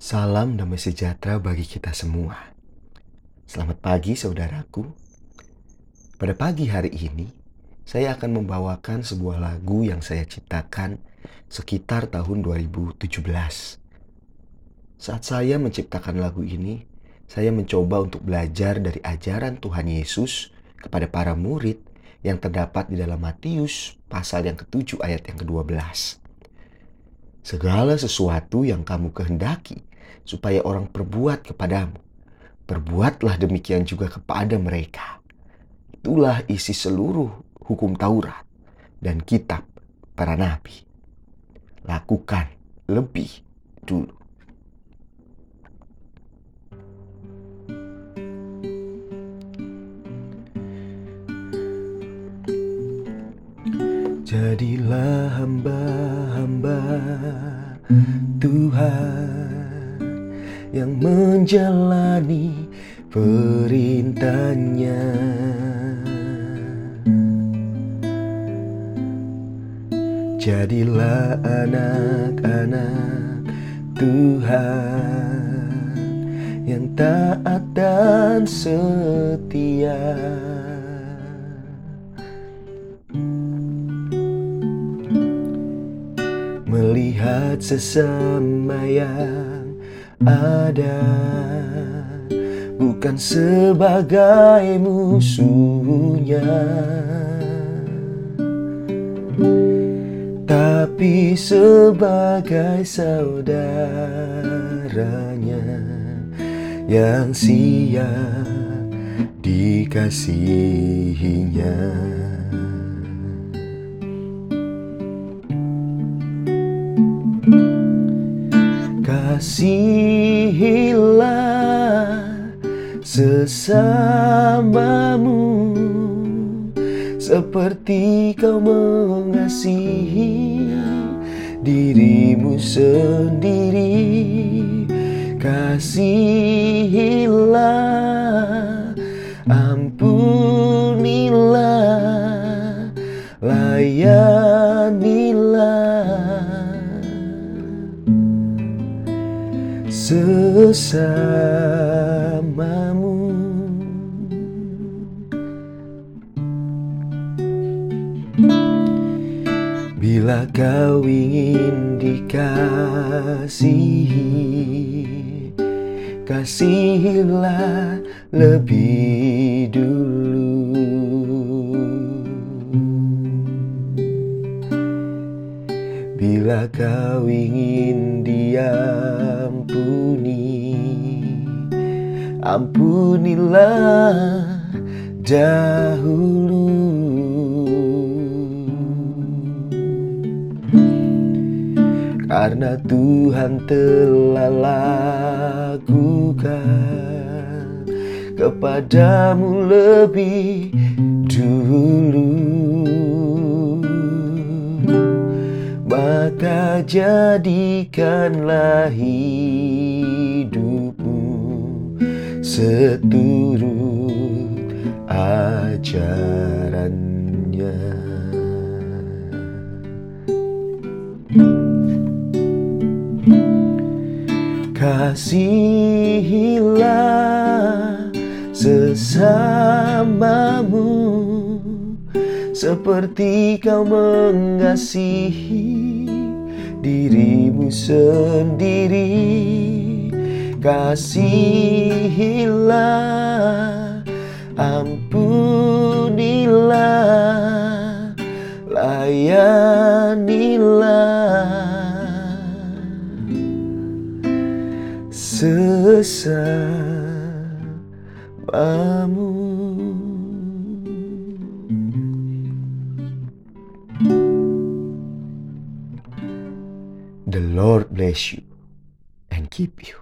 Salam damai sejahtera bagi kita semua. Selamat pagi, saudaraku. Pada pagi hari ini, saya akan membawakan sebuah lagu yang saya ciptakan sekitar tahun 2017. Saat saya menciptakan lagu ini, saya mencoba untuk belajar dari ajaran Tuhan Yesus kepada para murid yang terdapat di dalam Matius pasal yang ketujuh ayat yang ke-12. Segala sesuatu yang kamu kehendaki supaya orang perbuat kepadamu, perbuatlah demikian juga kepada mereka. Itulah isi seluruh hukum Taurat dan kitab para nabi. Lakukan lebih dulu. Jadilah hamba-hamba Tuhan yang menjalani perintahnya. Jadilah anak-anak Tuhan yang taat dan setia. Melihat sesama yang ada bukan sebagai musuhnya tapi sebagai saudaranya yang siap dikasihinya. Kasihilah sesamamu seperti kau mengasihi dirimu sendiri. Kasihilah, ampunilah, layanilah sesamamu. Bila kau ingin dikasihi, kasihilah lebih dulu. Bila kau ingin diampuni, ampunilah dahulu. Karena Tuhan telah lakukan kepadamu lebih dulu jadikanlah hidupmu seturut ajarannya. Kasihilah sesamamu seperti kau mengasihi dirimu sendiri. Kasihilah, ampunilah, layanilah sesamamu. The Lord bless you and keep you.